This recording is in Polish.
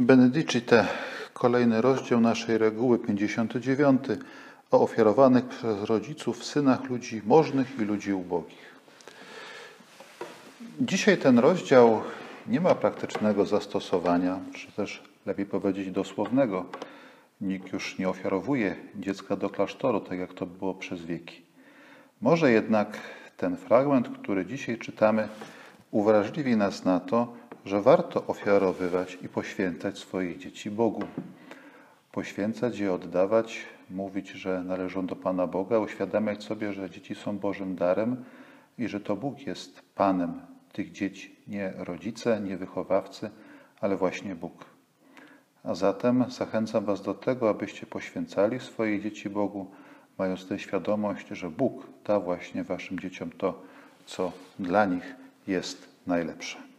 Benedicite, kolejny rozdział naszej reguły 59 o ofiarowanych przez rodziców synach ludzi możnych i ludzi ubogich. Dzisiaj ten rozdział nie ma praktycznego zastosowania, czy też lepiej powiedzieć dosłownego. Nikt już nie ofiarowuje dziecka do klasztoru, tak jak to było przez wieki. Może jednak ten fragment, który dzisiaj czytamy, uwrażliwi nas na to, że warto ofiarowywać i poświęcać swoich dzieci Bogu. Poświęcać je, oddawać, mówić, że należą do Pana Boga, uświadamiać sobie, że dzieci są Bożym darem i że to Bóg jest Panem tych dzieci, nie rodzice, nie wychowawcy, ale właśnie Bóg. A zatem zachęcam Was do tego, abyście poświęcali swoje dzieci Bogu, mając tę świadomość, że Bóg da właśnie Waszym dzieciom to, co dla nich jest najlepsze.